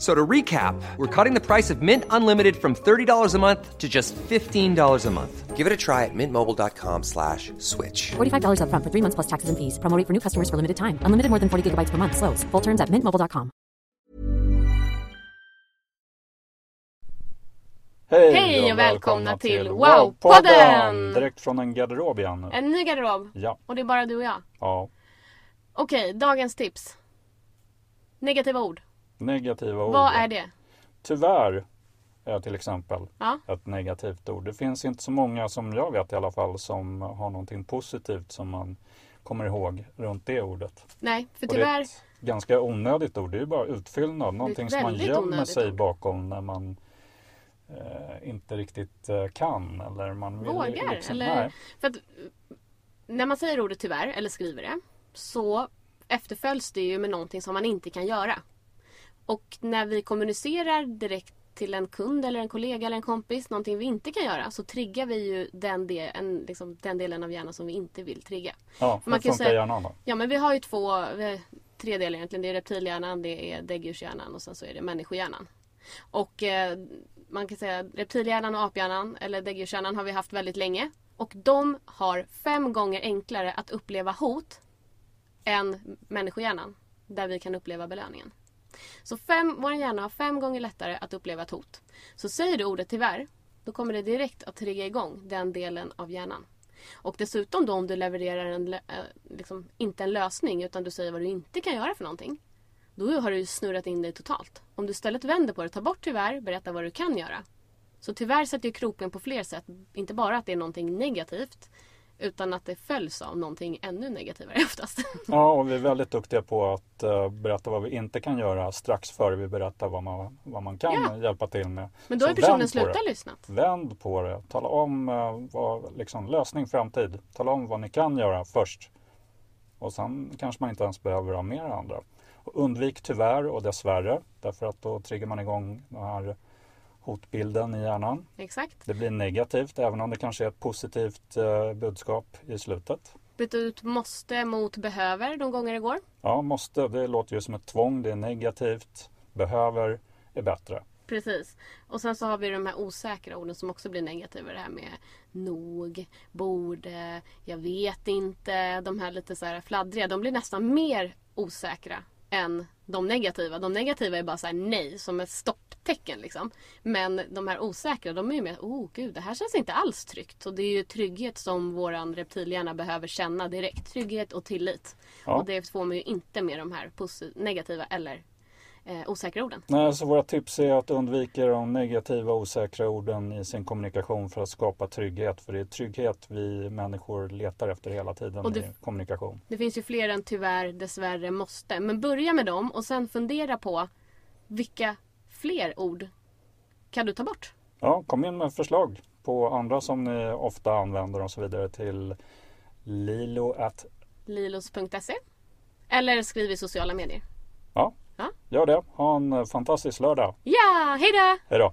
F- So to recap, we're cutting the price of Mint Unlimited from $30 a month to just $15 a month. Give it a try at mintmobile.com slash switch. $45 upfront for three months plus taxes and fees. Promo rate for new customers for limited time. Unlimited more than 40 gigabytes per month. Slows. Full terms at mintmobile.com. Hej, Hej och och välkomna till Wow-podden! Wow-podden! Direkt från en garderob igen. En ny garderob. Ja, Och det är bara du och jag. ja. Okej, dagens tips. Negativa ord. Negativa ord. Vad är det? Tyvärr är till exempel Ja. ett negativt ord. Det finns inte så många som jag vet i alla fall som har någonting positivt som man kommer ihåg runt det ordet. Nej, för Och det är tyvärr. ett ganska onödigt ord. Det är ju bara utfyllnad. Någonting som man gömmer sig bakom när man eh, inte riktigt eh, kan. Eller man vill Vågar, liksom, eller- Nej. För att när man säger ordet tyvärr, eller skriver det, så efterföljs det ju med någonting som man inte kan göra. Och när vi kommunicerar direkt till en kund eller en kollega eller en kompis, någonting vi inte kan göra, så triggar vi ju den, del, liksom, den delen av hjärnan som vi inte vill trigga. Ja, Man hur kan säga- hjärnan då? Ja men vi har ju två, har tre delar egentligen. Det är reptilhjärnan, det är däggdjurshjärnan och sen så är det människohjärnan. Och eh, man kan säga reptilhjärnan och aphjärnan, eller däggdjurshjärnan har vi haft väldigt länge. Och de har fem gånger enklare att uppleva hot än människohjärnan. Där vi kan uppleva belöningen. Så fem, vår hjärna har fem gånger lättare att uppleva ett hot. Så säger du ordet tyvärr, då kommer det direkt att trigga igång den delen av hjärnan. Och dessutom då om du levererar en, eh, liksom, inte en lösning utan du säger vad du inte kan göra för någonting. Då har du ju snurrat in dig totalt. Om du istället vänder på det, tar bort tyvärr, berätta vad du kan göra. Så tyvärr sätter ju kroppen på fler sätt. Inte bara att det är någonting negativt utan att det följs av någonting ännu negativare oftast. Ja, och vi är väldigt duktiga på att eh, berätta vad vi inte kan göra strax före vi berättar vad man, vad man kan Ja. hjälpa till med. Men då har personen slutat lyssna. Vänd på det. Tala om eh, vad, liksom, lösning framtid. Tala om vad ni kan göra först. Och sen kanske man inte ens behöver ha det andra. Och undvik tyvärr och dessvärre. Därför att då triggar man igång den här hotbilden i hjärnan. Exakt. Det blir negativt även om det kanske är ett positivt eh, budskap i slutet. Byta ut måste mot behöver de gånger det går. Ja, måste. Det låter ju som ett tvång. Det är negativt. Behöver är bättre. Precis. Och sen så har vi de här osäkra orden som också blir negativa. Det här med nog, borde, jag vet inte. De här lite så här fladdriga. De blir nästan mer osäkra än de negativa. De negativa är bara så här nej, som ett stopptecken liksom. Men de här osäkra, de är ju mer oh gud, det här känns inte alls tryggt. Och det är ju trygghet som våran reptilhjärna behöver känna direkt. Trygghet och tillit. Ja. Och det får man ju inte med de här negativa eller eh, osäkra orden. Nej, så våra tips är att undvika de negativa osäkra orden i sin kommunikation för att skapa trygghet. För det är trygghet vi människor letar efter hela tiden Och det- i kommunikation. Det finns ju fler än tyvärr, dessvärre, måste. Men börja med dem och sen fundera på vilka fler ord kan du ta bort? Ja, kom in med förslag på andra som ni ofta använder och så vidare till lilo at... Lilos.se Eller skriv i sociala medier. Ja, Ja. Gör det. Ha en eh, fantastisk lördag. Ja, hej då!